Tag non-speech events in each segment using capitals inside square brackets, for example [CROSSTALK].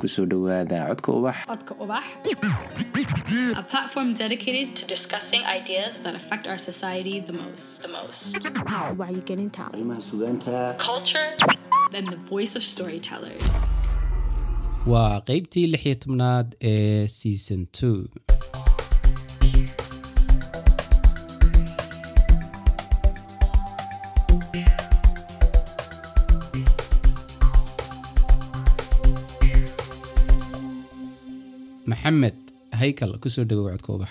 ku soo dhowaada codka ubax Codka Ubax, a platform dedicated to discussing ideas that affect our society the most. The most. wacyigelinta arrimaha sugaanta Culture, then the voice of storytellers. waa qeybtii lix iyo tobnaad ee season two maxamed haykal ku soo dhawow codka ubax.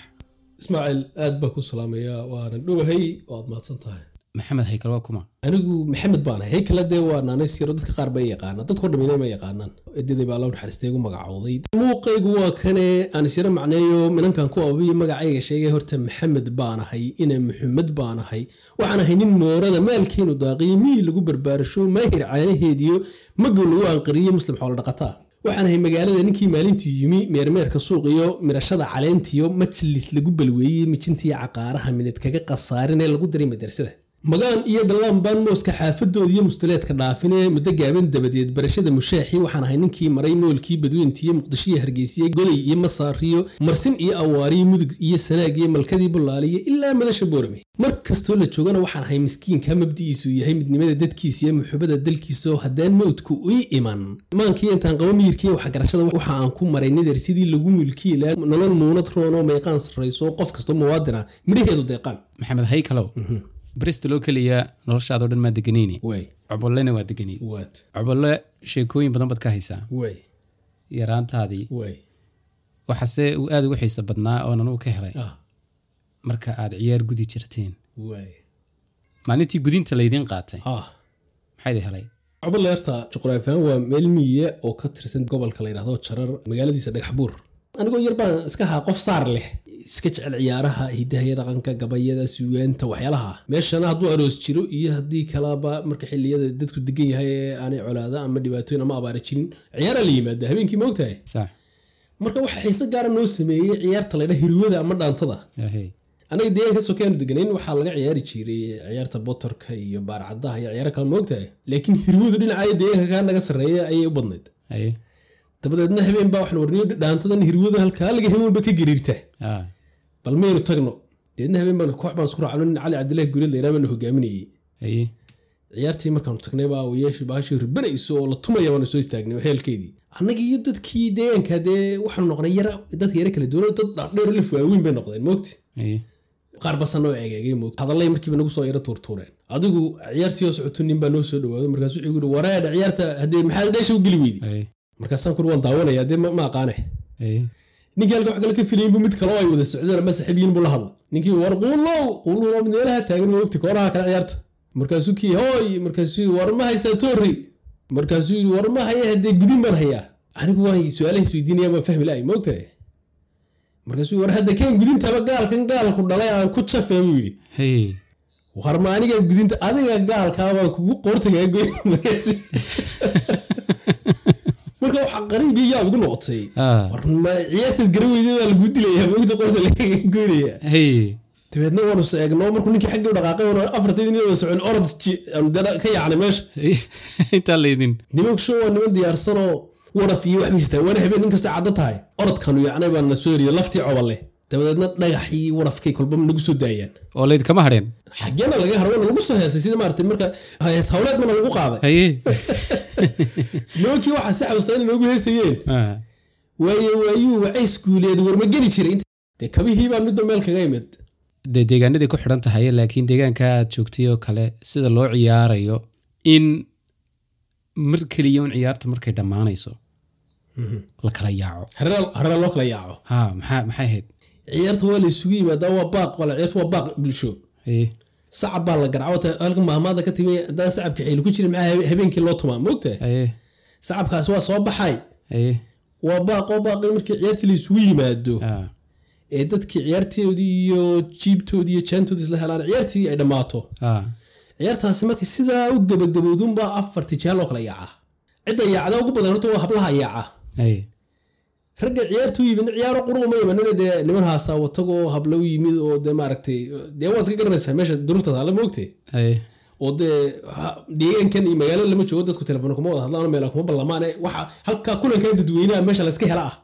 Ismaaciil aad baan ku salaamayaa waana dhowahay waad mahadsan tahay. Maxamed haykal waa kuma. Anigu maxamed baan ahay heykala dee waa naanays yaro dadka qaar bay yaqaanaan dadko dhamina ma yaqaanaan. Edaday baa loo naxariistay igu magacowday muuqaygu waa kane aan isyaro macneeyo minankan ku ababiyo magacayga sheegay horta maxamed baan ahay ina maxamed baan ahay waxaan ahay nin moorada maalkeenu daaqiyo miyii lagu barbaarasho maahir caanaheediyo magow lagu anqariyo muslim xoolo dhaqataa waxaan ahay magaalada ninkii maalintii yimi meermeerka suuq iyo mirashada caleentiyo majlis lagu balweeyey mijintii caqaaraha minid kaga qasaarin ee lagu diray madrasada magaan iyo dhallaan baan mooska xaafadood iyo mustuleedka dhaafine muddo gaaban dabadeed barashada mushaaxi waxaan ahay ninkii maray moolkii badweyntiiyo muqdishiyo hargeysiye goday iyo masaariyo marsin iyo awaariyo mudug iyo sanaag iyo malkadii bulaaliyo ilaa madasha boorame. Mar kastoo la joogana waxaan ahay miskiinka mabdi'iisu yahay midnimada dadkiisa iyo muxubada dalkiisaoo haddaan mawdku ii iman maankii intaan qabo miyirkiiyo waxgarashada waxa aan ku maray nidar sidii lagu mulkii ilaa nolol muunad roonoo meeqaan sarrayso qof kastoo muwaadina midhaheedu deeqaan. Maxamed haykalow bristol oo keliya noloshaadoo dhan maa deganayni way. Cobollena waa deganayd waad cobolle sheekooyin badan baad ka haysaa. Yaraantaadii way. waxaase uu aada ugu xiiso badnaa oonan uu ka helay. Ah. Marka aad ciyaar gudi jirteen maalintii gudinta laydiin qaatay. Ah. Maxaydi helay? Cobaleerta juqraafiyan waa meel miyiya oo ka tirsan gobolka la yidhahdo jarar magaaladiisa dhagaxbuur anigoo yar baan iska ahaa qof saar leh iska jecel ciyaaraha hidaha iyo dhaqanka gabayada suugaanta waxyaalaha. Meeshana hadduu aroos jiro iyo haddii kalaba marka xilliyada dadku degan yahay ee aanay colaada ama dhibaatooyin ama abaara jirin ciyaaraa la yimaada habeenkii ma ogtahay? Marka waxa xiise gaara noo sameeyey ciyaarta laydha hirwada ama dhaantada. Anaga deegaanka sokeanu deganayn waxaa laga ciyaari jiray ciyaarta botorka iyo baarcadaha iyo ciyaaro kale ma ogtahay? Laakiin hirwadu dhinacaayo deegaanka kaa naga sarreeya ayay u badnayd dabadeedna habeen baa waxaan warniyo dhaantadan hirwada halkaa laga habeenba ka gariirta. Bal maynu tagno. Deedna habeen baan koox baan isku raacno nin cali cabdillahi guuled laynaa baana hogaaminayey. Ciyaartii markaanu tagnay baa wayeeshi baashii ribanayso oo la tumaya baanu soo istaagnay heelkeedii. Annagii iyo dadkii deegaanka dee waxaanu noqnay yara dadka yara kala duwan dad dhaadheer lif waaweyn bay noqdeen moogti. Qaar basan oo egeegay moogti. Hadallay markiiba nagu soo yara tuurtuureen. Adigu ciyaartii oo socoto nin baa noo soo dhawaado markaas wuxuu yidhi wareedha ciyaarta haddee maxaad dheesha u geli weydi haye markaasaan kuri waan daawanaya dee ma ma aqaane. Haye ninkii halka wax kale ka filayin mid kale oo ay wada socdeen ama saaxiibiyiin buu la hadla ninkii war quulow quulow waa meelaha taagan moogti koonaha kale ciyaarta. Markaasuu kii hooy markaasuu yidhi war ma haysaa toori. Markaasuu yidhi war ma haya haddee gudin baan hayaa. Anigu waan su'aalaha isweydiinaya baan fahmi lahay moogtahay markaasuu yidhi war hadda keen gudintaba gaalkan gaalku dhalay aan ku jafee buu yidhi. War ma gudinta adiga gaalkaa baan kugu qoortagaa goy [LAUGHS] markaasuu [LAUGHS] marka waxaa qariib iyo yaab igu noqotay. Ah. War garan weyday baa lagu dilayaa moogta qoorta laga goynaya haye dabeedna waanu seegno markuu ninkii xaggii u dhaqaaqay waanu afarteedii nin wada socon orod ka yaacnay meesha. [LAUGHS] Intaa laydin nimanku show waa niman diyaarsanoo waraf iyo wax waana habeen nin kasta caddo tahay. Orodkanu yacnay baan na soo eriyo laftii coballe dabadeedna dhagax iyo warafkay kolba nagu soo daayaan. Oo laydinkama hadheen xageena laga haro lagu soo heesay sida maaragtay marka hees hawleed mana lagu qaaday haye. [LAUGHS] Nimankii waxaa si xasuustaa inay noogu heesayeen. Waaye waayuu wacays guuleed warma geli jiray. Dee kabihii baa midba meel kaga imid. Dee deegaanaday ku xidhan tahay laakiin deegaanka aad joogtay oo kale sida loo ciyaarayo in mar keliya un ciyaarta markay dhammaanayso la kala yaaco. Hareera loo kala yaaco. Ha maxaa maxay ahayd ciyaarta waa la isugu yimaadaa waa baaq wala ciyaarta waa baaq bulsho. Sacab baa la garaaco ta halka mahmaada ka timi haddaan sacabka xiili ku jirin maxaa habe- habeenkii loo tumaa? Moogtahay haye sacabkaasi waa soo baxay. Waa baaqoo baaqi markii ciyaartii la isugu yimaado ee dadkii ciyaartoodii iyo jiibtoodii iyo jaantoodii isla helaan ciyaartii ay dhammaato. Ciyaartaasi markay sidaa u gabagabowdunbaa afar tijaal loo kala yaaca cidda yaacda ugu badan horta waa hablaha yaaca ragga ciyaarta u yimid ciyaaro quruma ma imanina dee niman haasaa watagoo habla u yimid oo dee maaragtay dee waad iska garanaysaa meesha duruufta taala moogtee haye oo dee deegaankan iyo magaalada lama joogo dadku telefoon kuma wada hadlaan meel kuma ballamaane waxa halkaa kulankan dadweynaha meesha layska hela ah.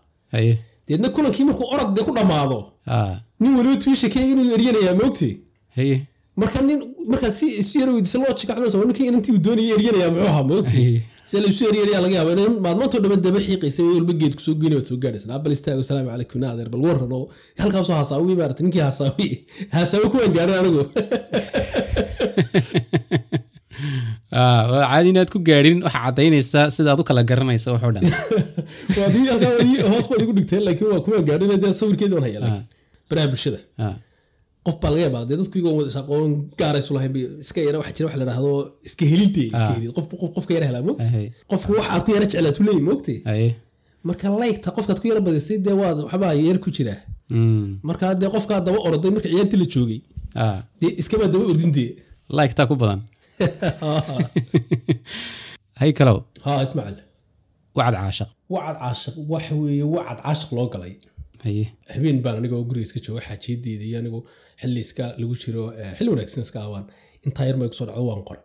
Deedna kulankii markuu orod dee ku dhammaado ah. nin weliba tuisha keega inuu eryanayaa moogtay haye marka nin markaad si isu yara weydiisa loo jikacdaysa ninkii inantii uu doonayay eryanayaa muxuu ahaa moogtay haye si la isu eryanayaa laga yaaba in maalmootoo dhamma daba xiiqaysa way walba geed ku soo geyni waad soo gaadhaysa. Abal istaago salaamu calaykum na adeer bal waran oo halkaasoo hasaawi maarata ninkii hasaawi hasaawi kuwaan gaadhin anigu. [LAUGHS] Ah caadi inaad ku gaadhin waxa caddaynaysaa sidaad u kala garanaysa waxoo dhan. [LAUGHS] Hoos igu dhigteen laakiin waa kuwaan gaadhin dee sawirkeedi waan haya laakiin baraha bulshada ah qof baa laga yaabaa. Dee dadku iyagoo aqoon gaara isu lahayn iska yara waxa jira wax la dhahdo iska helinte iska Ah. helid qofka yara helaa moogta haye qofku waxaad ku yara jeclaad u leeyahy moogtay haye marka laygta qofkaad ku yara badisay dee waad waxbaa yar ku jiraa mm. Marka dee qofkaa daba oroday marka ciyaartii la joogay ah. dee iskabaa daba ordintee like-taa ku badan. [LAUGHS] Hay kalow. Ha ismaaciil wacad caashaq. Wacad caashiq waxa weeye wacad caashiq loo galay habeen baan anigoo guriga iska jooga xaajiyadeeda iyo anigoo xilli iska lagu jiro eh, xilli wanaagsan iska abaan intaa yar may ku soo dhacdo waan qore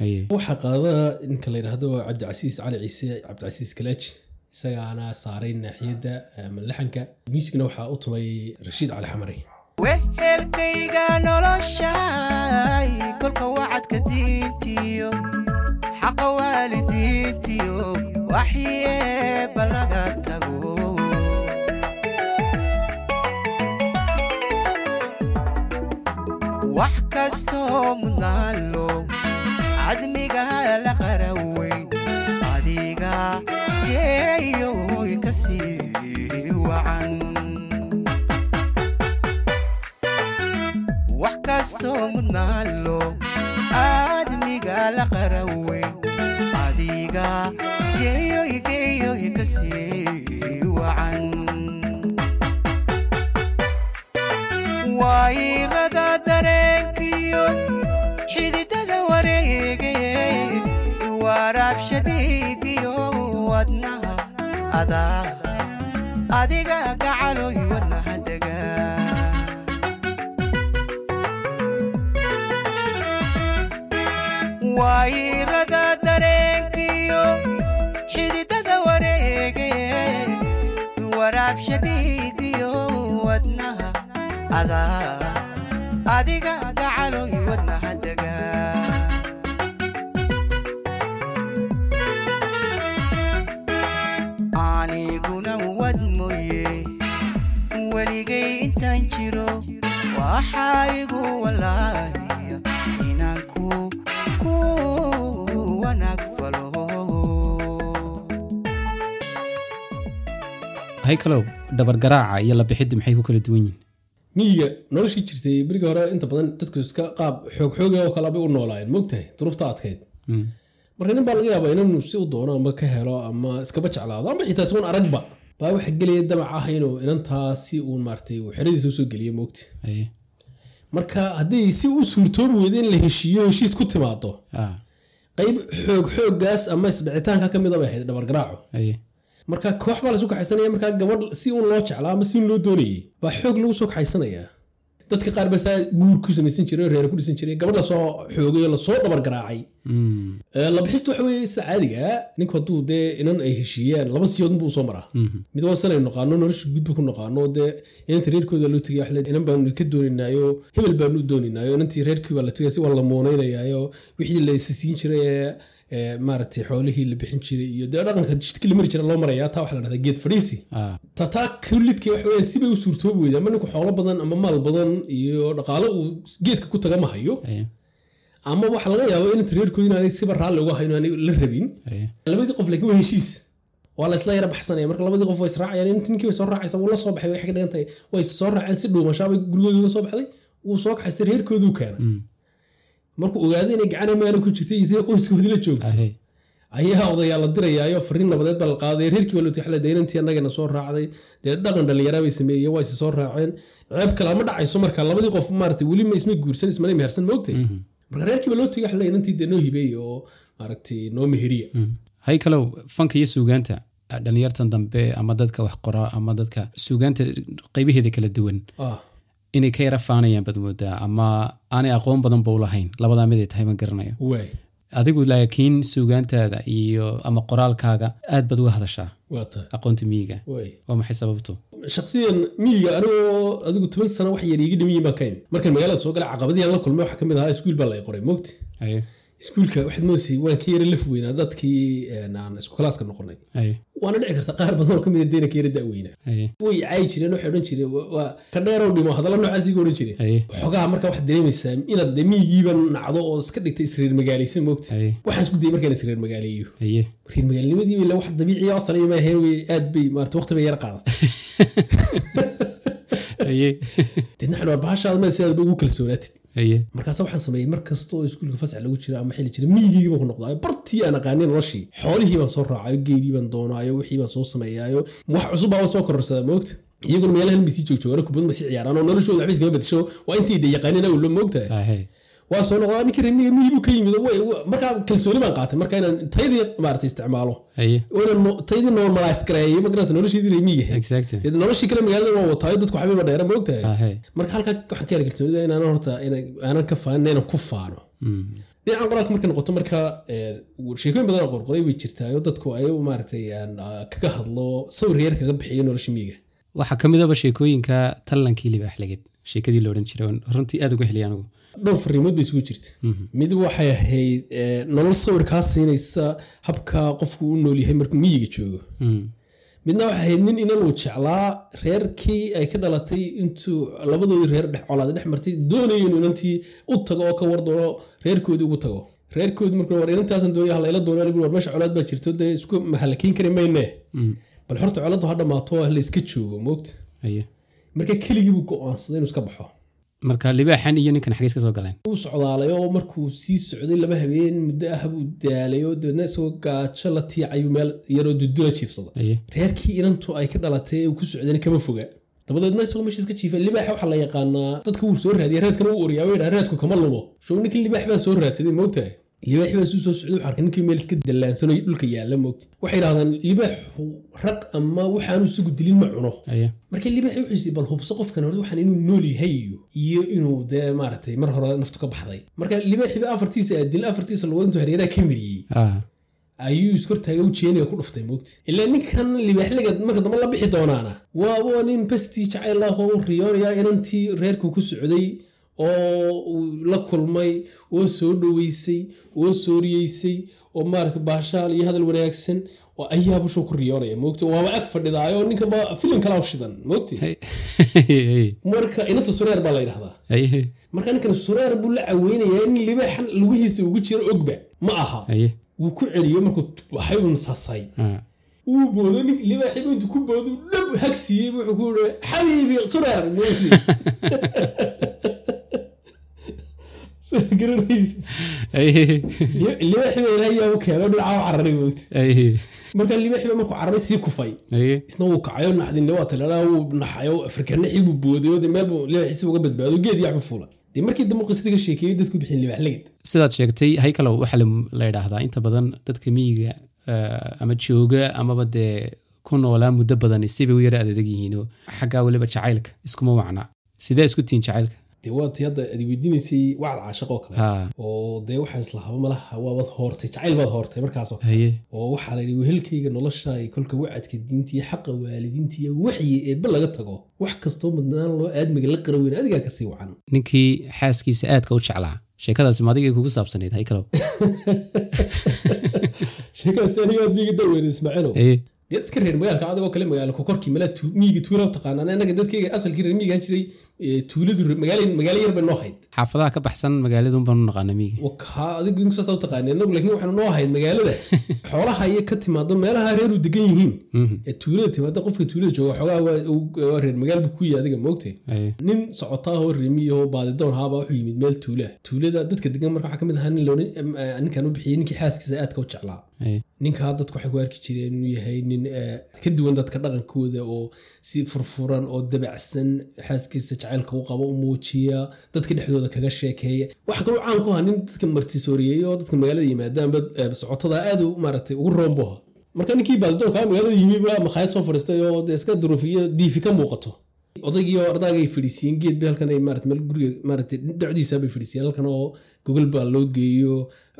haye. Waxaa qaada ninka la yidhaahdo cabdicasiis cali ciise cabdicasiis kalaaji isagaana saaray naaxiyadda ama laxanka muusigna waxaa u tumay rashiid cali xamari. Wehelkayga noloshay kolka mudnaalo cadmiga la qaraweyn adiga geeyoy ka sii wacan wax kastoo mudnaalo aadmiga la qaraweyn adiga adaa adiga gacaloy wadnaha degaa waayirada dareenkiyo xididada wareege waraabsha dhiigiyo wadnaha adaa adiga hay kalow dhabargaraaca iyo labixiddu maxay ku kala duwan yihiin? Miyiga noloshii jirtay berigii hore inta badan dadku iska qaab xoog xooga oo kale bay u noolaayeen moogtahay duruufta adkayd Mm. marka nin baa laga yaabaa inuu si u doono ama ka helo ama iskaba jeclaado ama xitaa isagoon aragba baa waxa gelaya damac ah inuu inantaa si uun maartay uu xeradiisa u soo geliyo moogti haye marka haddii si u suurtoobi weyda in la heshiiyo heshiis ku timaado ah. Qayb xoog xoogaas ama isdhicitaanka ka mida bay ahayd dhabargaraaco marka koox baa lasu kaxaysanaya markaa gabadh si uun loo jeclaa ama si uun loo doonayay baa xoog lagu soo kaxaysanayaa dadka qaar baa saa guur ku samaysan jiray oo reer ku dhisan jiray gabadh la soo xoogay oo la soo dhabargaraacay Mm. Ee, labixista waxa weeye sida caadiga ah ninku hadduu dee inan ay heshiiyaan laba siyood buu soo maraa Mhm. mid waa sanay naqaano nolosha gudba ku naqaano dee inanta reerkooda loo tegay waxle inan baanu ka dooninaayo hebel baanu u dooninaayo inantii reerkii baa la tegay si waa la mooneynayaayo wixii la isisiin jiray ee ee maaragtay xoolihii la bixin jiray iyo dee dhaqanka jidkii la mari jira loo marayaa taa waxa la dhahdaa geed fadhiisi ah. Ta taa kullidka waxa weeye sibay u suurtoobi weyda ama ninku xoolo badan ama maal badan iyo dhaqaalo uu geedka ku taga ma hayo. Ama waxa laga yaabo inanta reerkooda inaanay siba raalli uga hayn aanay la rabin. Labadii qof laakiin waa heshiis. Waa la isla yara baxsanaya. Marka labadii qof way israacayaan inta ninkii bay soo raacaysa wuu la soo baxay waxay ka dhigan tahay way soo raaceen si dhuumashaabay gurigooda uga soo baxday wuu soo kaxaystay reerkooduu keena Mm. Markuu ogaaday inay gacana meelo ku jirtay iyo qoyskoodii la joogto ayaa odayaa la dirayaayo fariin nabadeed baa la qaaday. Reerkii dee inantii annagana soo raacday. Dee dhaqan dhallinyaraa bay waa isi soo raaceen. Ceeb kale ma dhacayso marka labadii qof maaragtay weli ma isma guursan ismana mehersan moogtay Mhm. marka reerkii baa loo tegay xilay inantii dee noo hibeey oo maaragtay noo meheriya. Mm. hay kalow fanka iyo suugaanta dhalinyartan dambe ama dadka wax qora ama dadka suugaanta qaybaheeda kala duwan. Ah inay ka yara faanayaan baad moodaa ama aanay aqoon badan ba u lahayn labadaa mid ay tahay ma garanayo. Adigu laakiin suugaantaada iyo ama qoraalkaaga aad baad uga hadashaa. Aqoonta miyiga. Waa maxay sababtu? Shaksiyan miyiga anigoo adigu toban sano wax yar iiga dhimiyin baa kayn. Markaan magaalada soo galay caqabadii aan la kulmay waxaa ka mid ahaa iskuul baa la qoray mogti iskuulka waxaad moodaysa waan ka yara laf weynaa dadkii een, aan isku kalaaska noqonay. Waana dhici karta qaar badan oo ka mid a deena ka yara da'weynaa aye way caayi jireen waxay odhan jireen wa- waa ka dheerow dhimo hadalla noocaas iga odhan jireen. Aye xogaha markaa waxaad dareemaysaa inaad de miyigiiba nacdo oo iska dhigta isreer magaalaysan moogta waxaan isku dayay markaan isreer magaaleeyo. Reer magaalnimadii ila wax dabiiciya asal ma ahayn way aad bay maarata waqti bay yara qaadatay [LAUGHS] aye deedna waxaan bahashaada ma sidaad ugu kalsoonaatid markaas waxaan sameeyey mar kasta oo iskuulka fasax lagu jira ama xili jira miyigii baan ku noqdaayo bartii aan aqaanin noloshii xoolihii baan soo raacayo geelii baan doonaayo wixii baan soo sameeyaayo wax cusub baa soo kororsadaa moogta iyaguna meelahan bay sii joogjoogana kubad ma sii ciyaaraan oo noloshooda waxba iskama bedesho waa intay de yaqaanin awlo moogtahay waa soo noqdaa ninkii remiga miyii buu ka yimid. Way- wa- markaa kalsooni baan qaatay. Marka inaan taydii maarata isticmaalo. Aye oo inaan no- taydii normalize gareeyo magarasa nolosheedii remiga exactly. Dee noloshii kale magaalada waa wataayo dadku waxba ma dheera moogtahay ahe marka halkaa waxaan ka hela kalsoonida inaan horta inaan- aanan ka faanin inaan ku faano. Dhinacan qoraalka markay noqoto marka ee, sheekooyin badan oo qorqoray way jirtaayo. Dadku ay maaragtay aan, kaga hadlo. Sawir yar kaga bixiyo nolosha miyiga. Waxaa ka sheekooyinka tallankii libaaxleged sheekadii la odhan jiray runtii aad uga helay anigu dhowr fariimood bay isugu jirta. Mid waxay ahayd ee, nolol sawir kaa siinaysa habka qofku u nool yahay markuu miyiga joogo. Mm. midna waxay ahayd nin inan uu jeclaa reerkii ay ka dhalatay intuu labadoodii reer dhex colaada dhex martay doonayo inuu inantii u tago oo ka war doono reerkoodii ugu tago. Reerkoodii markuu war inantaasan doonaya halayla doono anigu war meesha colaad baa jirto dee isku mahalakiin kari mayne. Mm. bal horta coladu ha dhammaato la iska joogo moogta marka keligii buu go'aansaday inuu iska baxo marka libaaxan iyo ninkan xageys ka soo galeen. Uu socdaalay oo markuu sii socday laba habeen muddo ah buu daalay oo dabeedna isagoo gaajo la tiicayuu meel yaroo dudula jiifsada reerkii inantu ay ka dhalatay ee uu ku socdayna kama foga. Dabadeedna isagoo meesha iska jiifa libaaxa waxaa la yaqaanaa dadka wuu soo raadiya raadkana wuu oriyaa way raadku kama lumo. Show ninkii libaax baa soo raadsaday moogtahay libaaxi baa suu soo socday waxaa arkay ninkii meel iska dallaansanayo dhulka yaalla moogta waxay yidhahdaan libaaxu raq ama waxaanu isagu dilin ma cuno. Marka libaaxi wuxuu isii bal hubso qofkan hore waxaan inuu nool yahay iyo iyo inuu dee maaragtay mar hore naftu ka baxday. Marka libaaxiba afartiisa aadil afartiisa lugood intuu hareeraha ka miriyey ayuu iskortaaga u jeeniga ku dhuftay moogti ilaa ninkan libaaxliga marka dambe la bixi doonaana waaba nin bastii jacayl ah oo u riyoonaya inantii reerku ku socday oo uu la kulmay oo soo dhoweysay oo sooriyeysay oo maaragta baashaal iyo hadal wanaagsan ayaa bushuu ku riyoonaya moogti waaba ag fadhidaayo ninkan ba filim kala shidan moogti marka inanta sureer baa la yidhahdaa marka ninkan sureer buu la caweynayaa in libaaxan lugihiisa ugu jiro ogba ma aha. Wuu ku celiyo markuu waxay un sasay ah wuu boodo nin libaaxibu intuu ku boodo dhab hagsiiyey wuxuu ku uri xabiibi sureer soo [LAUGHS] garanaysa aye libaaxi baa ilaahay yaa u keeno dhinaca u cararay moogti aye marka libaaxi baa markuu cararay sii kufay. Aye isna wuu kacayo naxdinle waa talana wuu naxayo afrikanaxii buu boodayo de meel buu libaaxiisi uga badbaado geed iyo waxbu fuula dee markii dambe qisadii ka sheekeeyo dadku bixin libaaxleged sidaad sheegtay haykalow waxaa la- yidhaahdaa inta badan dadka miyiga eh, ama jooga amaba dee ku noolaa muddo badani sibay u yara adeeg yihiin oo xaggaa weliba jacaylka iskuma wacna. Sidee isku tihiin jacaylka dee waa tii hadda aad weydiinaysay wacd caashaqoo kale. Ha oo dee waxaan islahaba malaha waabaad hoortay jacayl baad hoortay markaasoo kale. Oo waxaa la yidhi wehelkayga nolosha ay kolka wacadka diinta iyo xaqa waalidiinta iyo waxyi eebbe laga tago wax kastoo mudnaan loo aadmiga la qara weyn adigaa ka sii wacan. Ninkii xaaskiisa aadka u jeclaa sheekadaasi maadigay kugu saabsanayd haykalow [LAUGHS] sheekadaasi aniga aad miiga darweyne ismaaciilow dee dadka reer magaalka adigoo kale magaalo kokorkii malaa tu- miyiga tuula taqaanaan annaga dadkayga asalkii reer miyigaan jiray tuuladu magaalo yar bay noo hayd. Xaafadaha ka baxsan magaaladun baanu naqaana miyiga wakaa adigu idinku saasa u laakiin waxaanu noo ahayd magaalada. [LAUGHS] Xoolaha iyo ka timaado meelaha reeru degan yihiin. Mhm. ee tuulada timaado qofka tuulada jooga xoogaa waa- reer magaal buu ku yahay adiga moogtay nin socotaahoo remiyaho baadidoon haaba wuxuu yimid meel tuula. Tuulada dadka degan marka waxaa ka mid ahaa nin ninkan u bixiyey ninkii xaaskiisa aadka u jeclaa ninkaa dadku waxay ku arki jireen inuu yahay nin ka duwan dadka dhaqankooda oo si furfuran oo dabacsan xaaskiisa jacaylka u qabo u muujiya dadka dhexdooda kaga sheekeeya waxa kaloo caan ku ahaa nin dadka martisooreeyey oo dadka magaalada yimaadaanba socotada aad maaragtay ugu roon buu ahaa marka ninkii baadidoonka magaalada yimi makhaayad soo fadhiistay oo dee iska duruuf iyo diifi ka muuqato odaygii oo ardaaga ay fadhiisiiyeen geed bay halkan ay maarata meel bay fadhiisiiyeen halkan oo gogol baa loo geeyo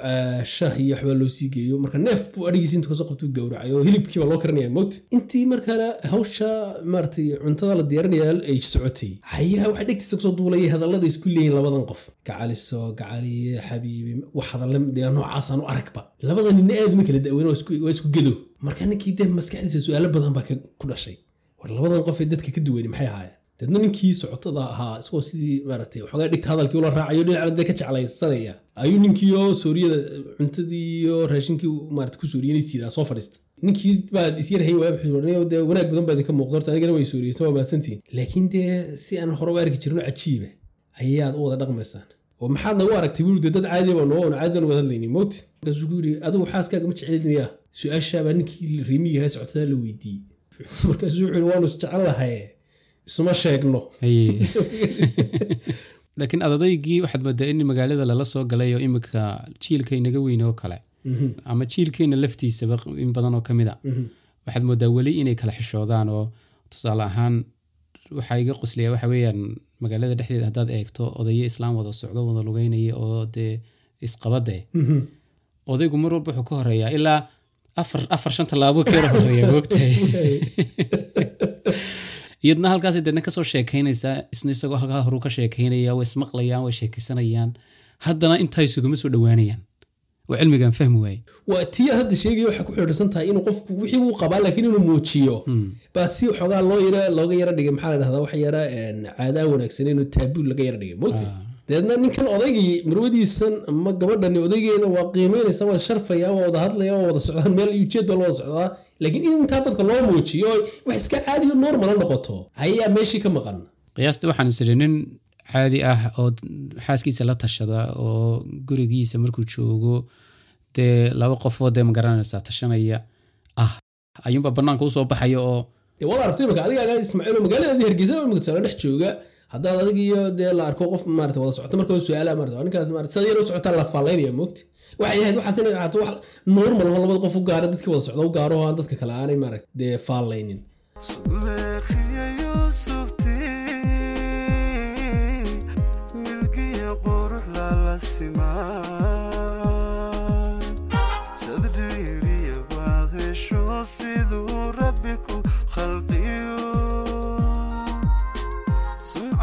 ah, shah iyo waxbaa loo sii geeyo. Marka neef buu adhigiisi inta ka soo qabtuu gowracay oo hilibkii baa loo karinaya moogta intii markaa hawsha maaratay cuntada la diyaarinaya ay socotay. Hayaa waxaa dhegtiisa ku soo duulaya hadallada isku leeyihiin labadan qof. Gacaliso gacaliye xabiibi wax hadalle dee noocaasaan u aragba labada ninna aad uma kala daweyn waa isku- gedo. Marka ninkii dee maskaxdiisa su'aalo badan baa ku dhashay war labadan qof ee dadka ka duwani maxay ahaayeen? Deedna ninkii socotada ahaa isagoo sidii maaragtay waxoogaa dhigta hadalkii ula raacayo dhinacna dee ka jeclaysanaya ayuu ninkii oo sooriyada cuntadii iyo raashinkii maarata ku sooriyanay siidaa soo fadhiista ninkii baa isyar hay waaya wuxuu dee wanaag badan baa idinka muuqda horta anigana way sooriyeysan waa mahadsantihiin laakiin dee si aan hore u arki jirin oo cajiiba ayaad u wada dhaqmaysaan. Oo maxaad nagu aragtay wiil dee dad caadi baa noo oon caadi aan wada hadlaynin mogti markaasuu ku yidhi adigu xaaskaaga ma jecelinayaa su'aashaabaa ninkii reemiga ahaa socotada la weydiiyey markaasuu wuxuu yidhi waanu isjecel lahaye isuma sheegno. [LAUGHS] Laakiin adadaygii waxaad moodaa in magaalada lala soo galay oo imika jiilka inaga weyn oo kale ama jiilkeena laftiisaba in badan oo ka mid a. Waxaad moodaa weli inay kala xishoodaan oo tusaale ahaan waxaa iga qoslaya waxa weeyaan magaalada dhexdeeda haddaad eegto odayo islaam wada socdo wada lugeynaya oo dee isqabade odaygu mar walba wuxuu ka horeeyaa ilaa afar afar shan tallaabo ka yara horreeya moogtahay iyadna [LAUGHS] halkaas deedna ka soo sheekaynaysaa isna isagoo halkaa horu ka sheekaynaya way ismaqlayaan way sheekaysanayaan. Haddana intaa isuguma soo dhowaanayaan. Oo cilmigan fahmi waaye waa tii hadda sheegaya waxay ku xidhiidhsan tahay inuu qofku wixii uu qabaa laakiin inuu muujiyo. Baa si xoogaa loo yara looga yara dhigay maxaa la dhahdaa wax yara een, caado aan wanaagsan inuu taabuu laga yara dhigay mogta dabeedna ninkan odaygii marwadiisan ama gabadhani odaygeeda waa qiimeynaysa waa sharfayaan waa wada hadlayaan waa wada socdaan meel ujeed baa la wada socdaa. Laakiin in intaa dadka loo muujiyo oo wax iska caadi oo normal noqoto. Ayaa meeshii ka maqan. Qiyaastii waxaan isiri nin caadi ah oo xaaskiisa la tashada oo gurigiisa markuu joogo dee laba qofoo dee ma garanaysaa tashanaya ah. Ayuunbaa banaanka u soo baxaya oo waad aragto imika adigaaga ismaaciil oo magaaladaadii hargeysa imika tusaale dhex jooga haddaad adig iyo dee la arko qof maarata wada socota marka su'aalaha maarata ninkaas maarata sida yar u la faalaynaya moogti waxay ahayd waxaas inay ahaato wax normal oo labada qof u gaara dadkii wada socda u gaaro oo aan dadka kale aanay maarata dee hesho siduu rabbi ku khalqiyo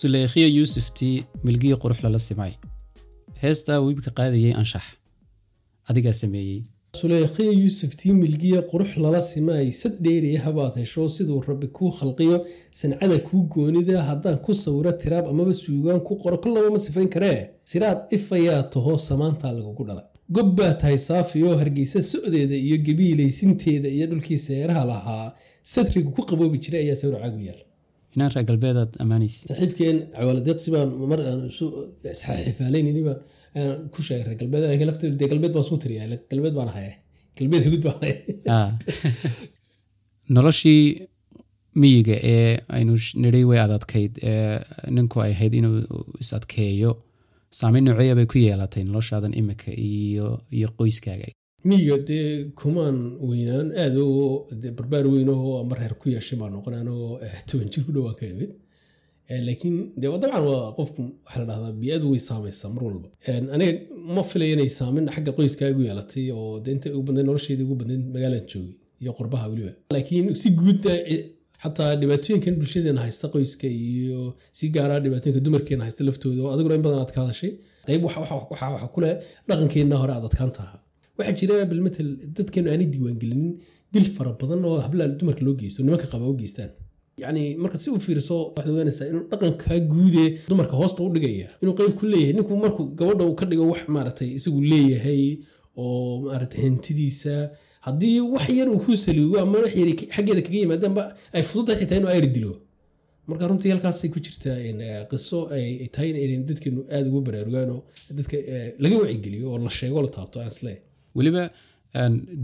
suleekhiya yuusuftii milgiya qurux lala simay. Heestaa wiibka qaadayay anshax. Adigaa sameeyey suleekhiya yuusuf tii milgiya qurux lala simaay sad dheeriya habaad hesho siduu rabbi kuu khalqiyo. Sancada kuu goonida haddaan ku sawiro tiraab amaba suugaan ku qoro kollaba ma sifayn karee siraad ifayaa taho samaantaa lagugu dhalay. Gob baa tahay saafi oo hargeysa socdeeda iyo gabiilaysinteeda iyo dhulkii seeraha lahaa. Sadrigu ku qaboobi jiray ayaa sawircaagu yaal inaan reer galbeedaad ammaanaysa saaxiibkeen cawaaladeeqsi baan mar aan isu xifaalaynin baan aan ku sheegay reer galbeed aniga lafteedu dee galbeed baan isku tiriyaa galbeed baan ahay galbeed hagud baan ahay Ah. [LAUGHS] noloshii miyiga ee aynu nidhi way adadkayd ee ninku ay ahayd inuu is adkeeyo saameyn nooceeya bay ku yeelatay noloshaadan imika iyo iyo qoyskaaga miyiga dee kumaan weynaan aad barbaar weyn oo ama reer ku yeeshay baa noqon anagoo toban jir ku dhowaan ka imid laakiin dabcan waa qofku waxaa la dhahdaa bii'adu way saamaysaa mar walba aniga ma filaya inay saamin xagga qoyskaa yeelatay oo de inta ugu badnayd nolosheedii ugu badnayd magaalaan joogay iyo qurbaha weliba laakiin si guud xataa dhibaatooyinkan bulshadeena haysta qoyska iyo si gaara dhibaatooyinka dumarkeena haysta laftooda oo adiguna in badan aad ka hadashay qayb waxa waxa- waxa waxa ku leh dhaqankeenna hore aad adkaan taha waxaa jira bilmatel dadkeenu aanay diiwaangelinin dil fara badan oo hablaha dumarka loo geysto nimanka qaba u geystaan. Yacni markaad si u fiiriso waxaad ogaanaysaa inuu dhaqankaa guudee dumarka hoosta u dhigaya inuu qeyb ku leeyahay ninku markuu gabadha uu ka dhigo wax maaragtay isagu leeyahay oo maaragtay hantidiisa haddii wax yar uu ku saliigo ama wax yar xaggeeda kaga yimaadaanba ay fududahay xitaa inuu ayr dilo. Marka runtii halkaasay ku jirtaa qiso ay ay tahay in dadkeenu aada ugu baraarugaan oo dadka laga wacigeliyo oo la sheego la taabto aan weliba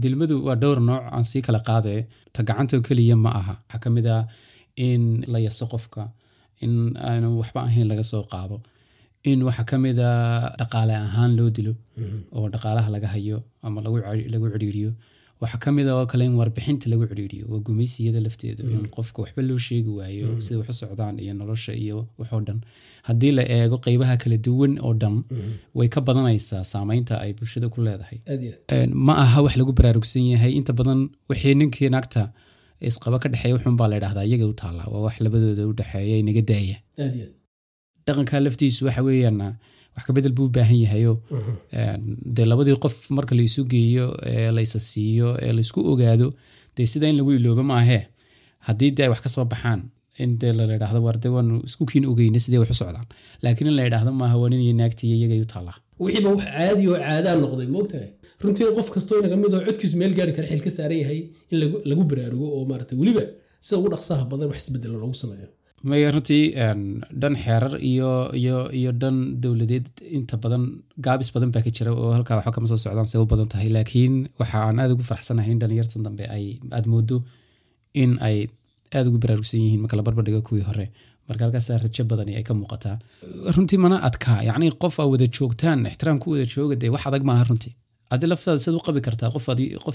dilmadu waa dhowr nooc aan sii kala qaadee ta gacantoo keliya ma aha. Waxaa ka mid ah in la yaso qofka in aanu waxba ahayn laga soo qaado in waxaa ka mid a dhaqaale ahaan loo dilo oo dhaqaalaha laga hayo ama lagu cidhiiriyo waxaa ka mid a oo kale in warbixinta lagu cidhiiriyo waa gumaysiyada lafteedu in qofka waxba loo sheegi waayo sida wax u socdaan iyo nolosha iyo waxoo dhan. Haddii la eego qeybaha kala duwan oo dhan way ka badanaysaa saameynta ay bulshada ku leedahay. Ma aha wax lagu baraarugsan yahay. Inta badan wixii ninkii naagta isqaba ka dhexeeya wuxuun baa la dhahdaa iyaga u taalla waa wax labadooda u dhexeeya inaga daaya. Dhaqanka laftiisu waxa weeyaan wax ka bedel buu u baahan yahayo Een, dee labadii qof marka la isu geeyo ee la isa siiyo ee la isku ogaado dee sida in lagu iloobo maahee haddii dee ay wax ka soo baxaan in dee la idhaahdo war dee waanu isku kiin ogeyna sidee wax u socdaan. Laakiin in la idhaahdo maaha waa nin iyo naagtii iyagay u taallaa. Wixiiba wax caadi oo caadaa noqday moogtahay runtii qof kastoo inaga mid oo codkiisu meel gaari kara xil ka saaran yahay in lagu baraarugo oo maarata weliba sida ugu dhaqsaha badan wax isbedela loogu sameeyo maya runtii dhan xeerar iyo iyo iyo dhan dowladeed inta badan gaabis badan baa ka jira oo halkaa waxba kama soo socdaan say u badan tahay. Laakiin waxa aan aada ugu faraxsanahay in dhalinyartan dambe ay aad moodo in ay aada ugu baraarugsan yihiin marka la barbardhigo kuwii hore. Marka halkaas rajo badani ay ka muuqataa. Runtii mana adkaa yacni qof aa wada joogtaan ixtiraam ku wada jooga dee wax adag maaha runtii adi laftaada siad u qabi kartaa qof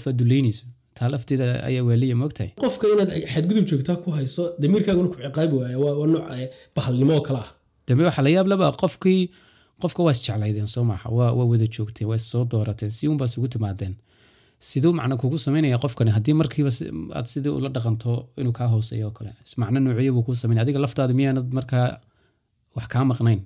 aad duleynayso taa lafteeda ayaa waaliya moogtahay qofka inaad xadgudub joogtaa ku hayso damiirkaaguna ku ciqaabi waaya waa nooc eh, bahalnimo oo kale ah. Dambe waxaa la yaab laba qofkii qofka waa isjeclaydeen soo maaha waa wada joogteen waa issoo doorateen si unbaa isugu timaadeen. Siduu macna kugu samaynaya qofkani haddii markiiba aad sidii ula dhaqanto inuu kaa hooseeyo oo kale macno noociyo buu kuu samaynaya adiga laftaada miyaanad markaa wax kaa maqnayn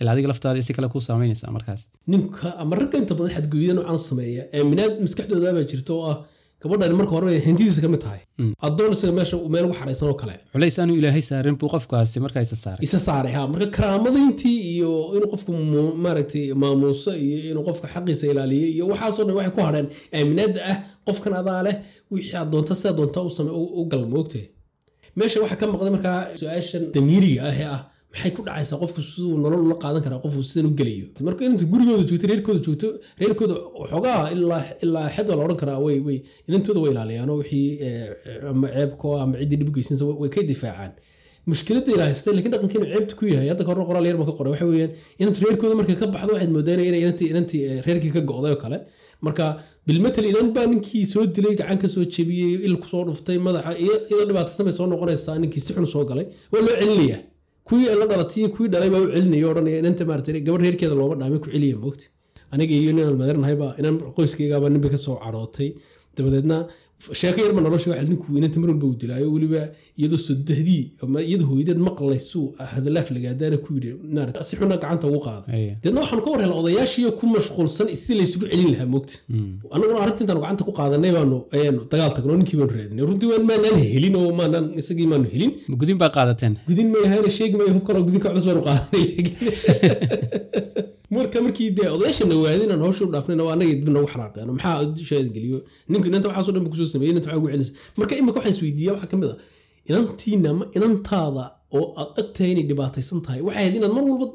ilaa adiga laftaada si kale kuu samaynaysaa markaas ninka ama ragga inta badan xadgudubyada noocan sameeya aaminaad maskaxdooda baa jirta oo ah gabadhani marka hore hantidiisa ka mid tahay addoon isaga meesha meel ugu xaraysan oo kale culays aanu ilaahay saarin buu qofkaasi markaa isa saaray isa saaray ha marka karaamadayntii iyo inuu qofku maaragtay maamuuso iyo inuu qofka xaqiisa ilaaliyo iyo waxaasoo dhan waxay ku hadheen aaminaada ah qofkan adaa leh wixii aad doonta sidaa doonta u same u u gal moogtay meesha waxaa ka maqday markaa su'aashan damiiriga ah ee ah maxay ku dhacaysaa qofku siduu nolol ula qaadan karaa qofku sidan u gelayo? Marka inta gurigooda joogto reerkooda joogto reerkooda waxoogaa ilaa xed waa la odhan karaa way way inantooda way ilaaliyaan oo wixii eh, ama ceebko ama ciddii dhib geysanaysa way ka difaacaan. Mushkiladda ilaa haystay laakiin dhaqankiina ceebta ku yahay hadda kahor qoraal yar ka qoray. Waxa weeyaan inanta reerkooda markay ka baxdo waxaad moodaan inay inantii inantii eh, reerkii ka go'day oo kale. Marka bilmatel inan baa ninkii soo dilay gacan ka soo jebiyey il ku soo dhuftay madaxa iyadoo dhibaataysan bay soo noqonaysaa ninkii si xun soo galay. Waa loo celinayaa kuwii la dhalatay kuwii dhalay baa u celinaya oo dhanaya inanta maarata gabadh reerkeeda looma dhaamay ku celiya moogta aniga iyo ninaan madeernahay baa inan qoyskaygaaba ninba ka soo carootay dabadeedna sheeko yarba nolosha waxa ninku inanta mar walba uu dilaayo weliba iyadoo sodahdii iyadoo hooyadeed maqlaysuu hadalaaf lagaadaana ku yidhi si xuna gacanta ugu qaada. Aye. deedna waxaanu ka war helay odayaashiiyo ku mashquulsan sidii laysugu celin lahaa moogta annaguna arrinta intaanu gacanta ku qaadanay baanu ayaanu dagaal tagnoo ninkii baanu raadinay. Runtii waan maanaan helin oo maanaan isagii maanu helin. Gudin baa qaadateen? Gudin ma yahayna sheegi mayo hub kaloo gudinka culus baanu qaadanay [LAUGHS] marka markii dee odayaashana waadin inaan hawsha u dhaafnayna waa annaga dib nagu xanaaqeen maxaa shaada geliyo? Ninka inanta waxaasoo dhan ku soo sameeyey inanta waxaa ugu celinaysa. Marka imika waxaan isweydiiya waxaa ka mid a inantiina ma inantaada oo aad ogtahay inay dhibaataysan tahay. Waxay ahayd inaad mar walba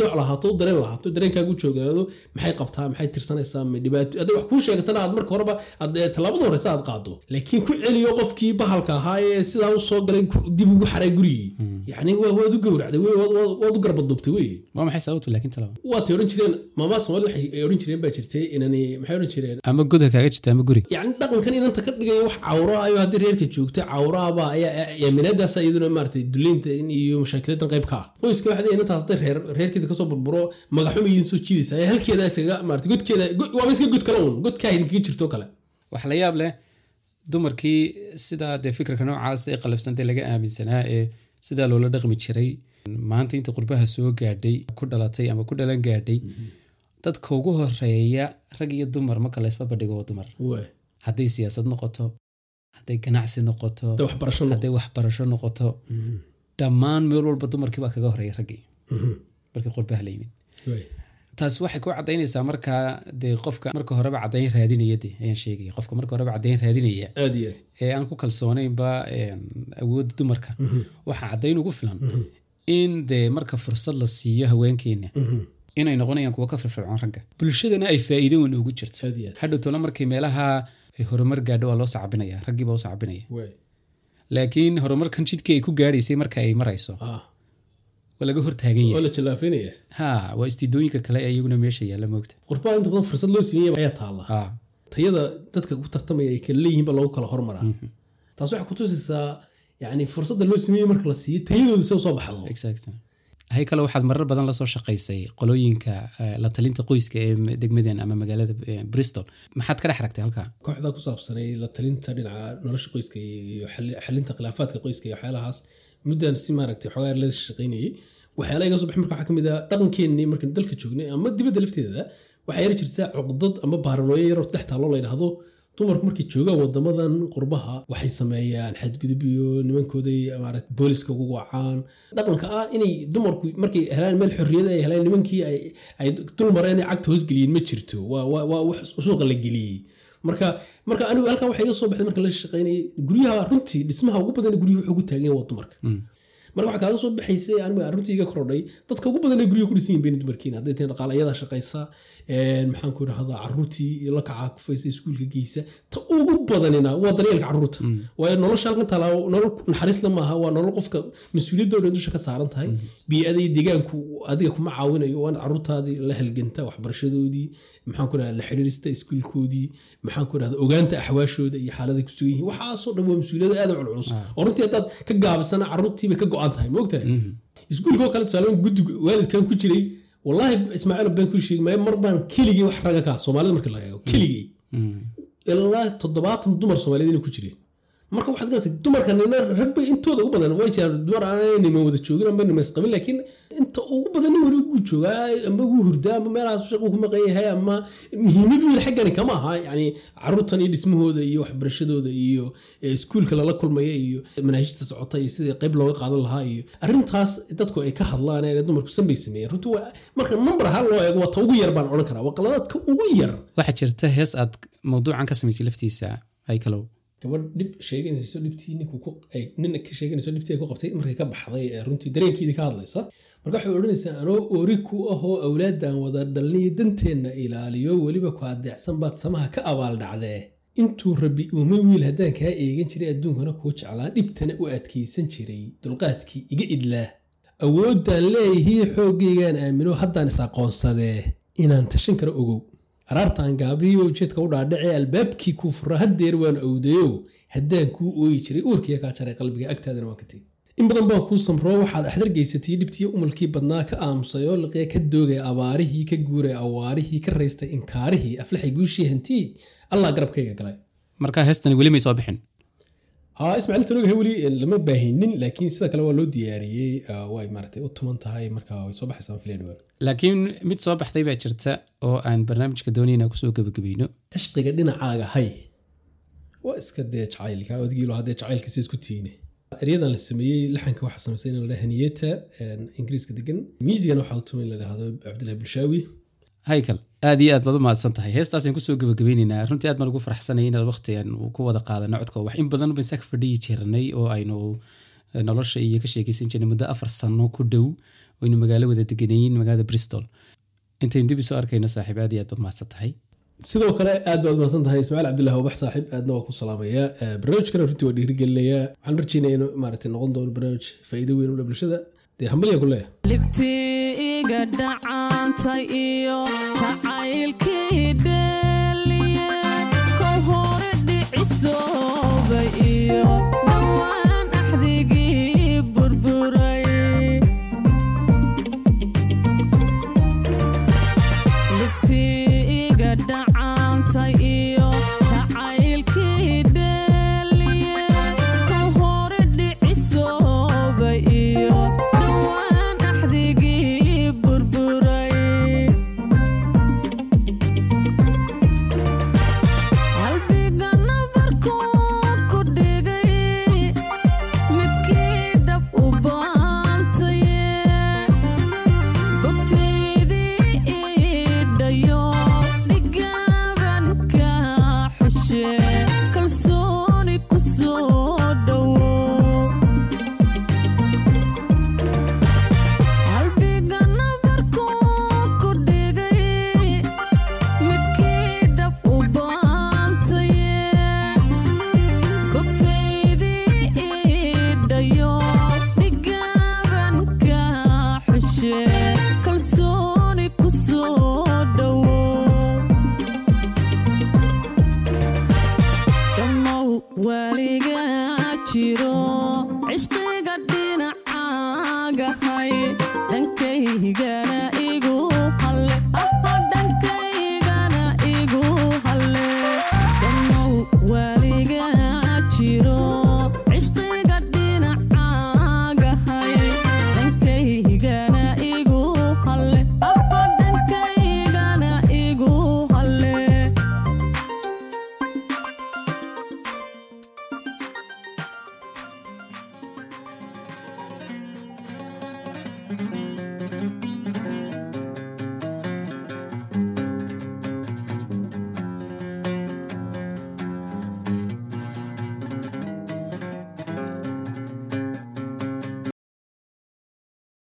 dooc lahaato dareen lahaato dareenkaagu joogaado maxay qabtaa maxay tirsanaysaa dhibaato hadday wax kuu sheegatana aad marka horeba aad eh, tallaabada horeysa aad qaado laakiin ku celiyo qofkii bahalka ahaa ee sidaa u soo galay dib ugu xaray gurigii. Yacni waa- waad u gowracday waad- u garbaduubtay wey. Waa maxay sababtu? Laakiin talaba waatay odhan jireen maamaa soomaalida waxay odhan jireen baa jirtay inani maxay odhan jireen? Ama god ha kaaga jirta ama guri yacni dhaqankan inanta ka dhigaya wax cawro ayo haddii reerka joogta cawraaba ayaa aaminaadaas iyaduna maaragtay duleynta iyo mashaakiladan qayb ka ah. Qoyska waxaa inantaas hadday reer reerkeeda ka soo burburo magaxuma idin soo jiidaysa. Ee halkeeda iskaga maarata godkeeda go- waaba iska god kale un godkaa idinkaga jirto kale. Wax la yaab leh dumarkii sidaa dee fikirka noocaas ee qalafsantay laga aaminsanaa ee sidaa loola dhaqmi jiray maanta inta qurbaha soo gaadhay ku dhalatay ama ku dhalan gaadhay dadka ugu horreeya rag iyo dumar marka laysba badhigo waa dumar. Hadday siyaasad noqoto hadday ganacsi noqoto hadday waxbarasho noqo hadday waxbarasho noqoto dhammaan meel walba dumarkii baa kaga horreeya raggii. Markii qurbaha la yimid. Taas waxay ku cadaynaysaa markaa dee qofka marka horeba cadayn raadinaya de ayaan sheegaya. Qofka marka horeba cadayn raadinaya ee aan ku kalsoonaynba awoodda dumarka. Waxaa cadayn ugu filan in dee marka fursad la siiyo haweenkeena inay noqonayaan kuwa ka firfircoon ragga. Bulshadana ay faa'iido weyn ugu jirto. Hadhowtona markay meelaha ay horumar gaadho waa loo sacabinaya raggii baa u sacabinaya waay laakiin horumarkan jidkii ay ku gaadhaysay marka ay marayso. Ah. Waa laga hortaagan yahay. Ha waa istiidooyinka kale ee iyaguna meesha yaalla moogta qurbaha inta badan fursad loo siiyey ayaa taalla. Tayada dadka ku tartamaya ay kala leeyihiin ba lagu kala hormaraa. Taas waxay kutusaysaa yani fursadda loo sameeyey marka la siiyo tayadoodu se u soo baxdo hay kale waxaad marar badan la soo shaqaysay qolooyinka eh, la talinta qoyska ee degmadeen ama magaalada eh, bristol. Maxaad ka dhex ragtay halkaa? Kooxda ku saabsanay la talinta dhinaca nolosha qoyska iyo xali- xalinta khilaafaadka qoyska iyo waxyaalahaas muddan si maaragtay xogaa la shaqaynayay waxyaalaha iga soo baxay marka waxaa ka mid ah dhaqankeennii markaynu dalka joognay ama dibadda lafteeda waxaa yari jirta cuqdad ama baaranooyo yaroo dhex taalloo la yidhaahdo dumarku markay joogaan wadamadan qurbaha waxay sameeyaan xadgudub iyo nimankooday maarata booliska ugu wacaan dhaqanka ah inay dumarku markay helaan meel xorriyada ay helaan nimankii ay ay dul mareen ay cagta hoosgeliyeen ma jirto. Waa wax suuqa la geliyey. Marka marka anigu halkan waxaa iga soo baxday marka la shaqaynayay guryaha runtii dhismaha ugu badan guryaha wuxuu ku yahay waa dumarka marka waxaa kaaga soo baxaysay aniga runtii iga korodhay. Dadka ugu badan ee guryaha ku dhisan yihiin bayna dumarkiina hadday tahay dhaqaalayada shaqaysa maxaan ku idhahdaa caruurtii iyo la kacaa kufaysa iskuulka geysa. Ta ugu badanina waa daryeelka carruurta waayo nolosha halkan taala nolol naxariisla maaha waa nolol qofka mas'uuliyadoo dhan dusha ka saaran tahay. Bii'ada iyo deegaanku adiga kuma caawinayo waa inaad la halganta waxbarashadoodii maxaan ku idhahdaa la xidhiirista iskuulkoodii maxaan ku idhahdaa ogaanta axwaashooda iyo xaaladay ku sugan yihiin. Waxaasoo dhan waa mas'uuliyado aad u culculus oo runtii haddaad ka gaabisana caruurtiibay ka go-an tahay ma ogtahay iskuulka oo kale tusaale guddiga waalidkan ku jiray wallahi ismaaciil been ku sheegi maayo mar baan keligii wax raga ka ah, soomaalida marka laga eego keligii. Ilaa toddobaatan dumar soomaaliyeed inay ku jireen marka waxaad garanaysaa dumarka nina rag bay intooda ugu badan way jiraan dumar aan niman wada joogin amba niman isqabin laakiin inta ugu badan weli ugu joogaa amba ugu hurdaa amba meelahaas shaqo ku maqan yahay ama muhiimad weyn xaggani kama aha. Yani caruurtan iyo dhismahooda iyo waxbarashadooda iyo eh, iskuulka lala kulmaya iyo manaahijta socota iyo sidii qayb looga qaadan lahaa iyo arrintaas dadku ay ka hadlaan ee dumarku sanbay sameeyeen. Runtii marka number ahaan loo eego waa ta ugu yar baan odhan karaa waa qaladaadka ugu yar. Waxaa jirta hees aad mawduucan ka samaysay laftiisa haykalow gabadh dhib sheeganayso dhibtii ka sheeganayso dhibtii ay ku qabtay markay ka baxday runtii dareenkeedii ka hadlaysa. Marka waxay odhanaysaa anoo ori ku ahoo awlaadaan wada dhalniyo danteenna ilaaliyo weliba ku adeecsan baad samaha ka abaaldhacdee intuu rabbi uuma wiil haddaan kaa eegan jiray adduunkana kuu jeclaa dhibtana u adkaysan jiray dulqaadkii iga idlaa. Awooddaan leeyahii xooggaygaan aamino haddaan is aqoonsadee. Inaan tashan karo ogow haraartaan gaabiyo ujeedka u dhaadhacee albaabkii kuu fura haddeer waan owdayo haddaan kuu ooyi jiray uurkiya kaa jaray qalbiga agtaadana waan ka tegey in badan baan kuu samroo waxaad axdargaysatay dhibtii umalkii badnaa ka aamusay oo liqya ka doogay abaarihii ka guuray awaarihii ka raystay inkaarihii aflaxay guushii hantii allah garabkayga galay. Marka heestani weli may soo bixin haa ismaaciil tanogahay weli lama baahinin laakiin sida kale waa loo diyaariyey way maaragtay u tuman tahay marka way soo baxaysaa dhawaan laakiin mid soo baxday baa jirta oo aan barnaamijka doonayna ku soo gebagabayno cishqiga dhinacaaga hay waa iska dee jacaylka odgiilo haddee jacaylkiisa isku tiine. Eryadan la sameeyey laxanka waxaa samaysay in la dhaha haniyeta ingiriiska degan miisigana waxaa u tumay in la dhahdo cabdillahi bulshaawi haykal aad iyo aad baad u mahadsan tahay heestaasaan ku soo gebagabaynaynaa runtii aad baan ugu farxsanay inaad waqtigan ku wada qaadano codka wax in badan baan saaka fadhiyi jirnay oo aynu nolosha iyo ka sheekeysan jirnay muddo afar sano ku dhow oynu magaalo wada deganeyin magaalada bristol intayn dib isoo arkayno saaxiib aad iyo aad baad mahadsan sidoo kale aad baad mahadsan tahay ismaaciil cabdullahi wabax saaxiib aadna waa ku salaamayaa barnaamijkana runtii waa dhiirigelinayaa waxaan rajeynaya inuu maaragtay noqon doono barnaamij faa'iido weyn u leh bulshada dee hambalyaa ku leeyahay libtii iga dhacantay iyo hore dhicisoobay iyo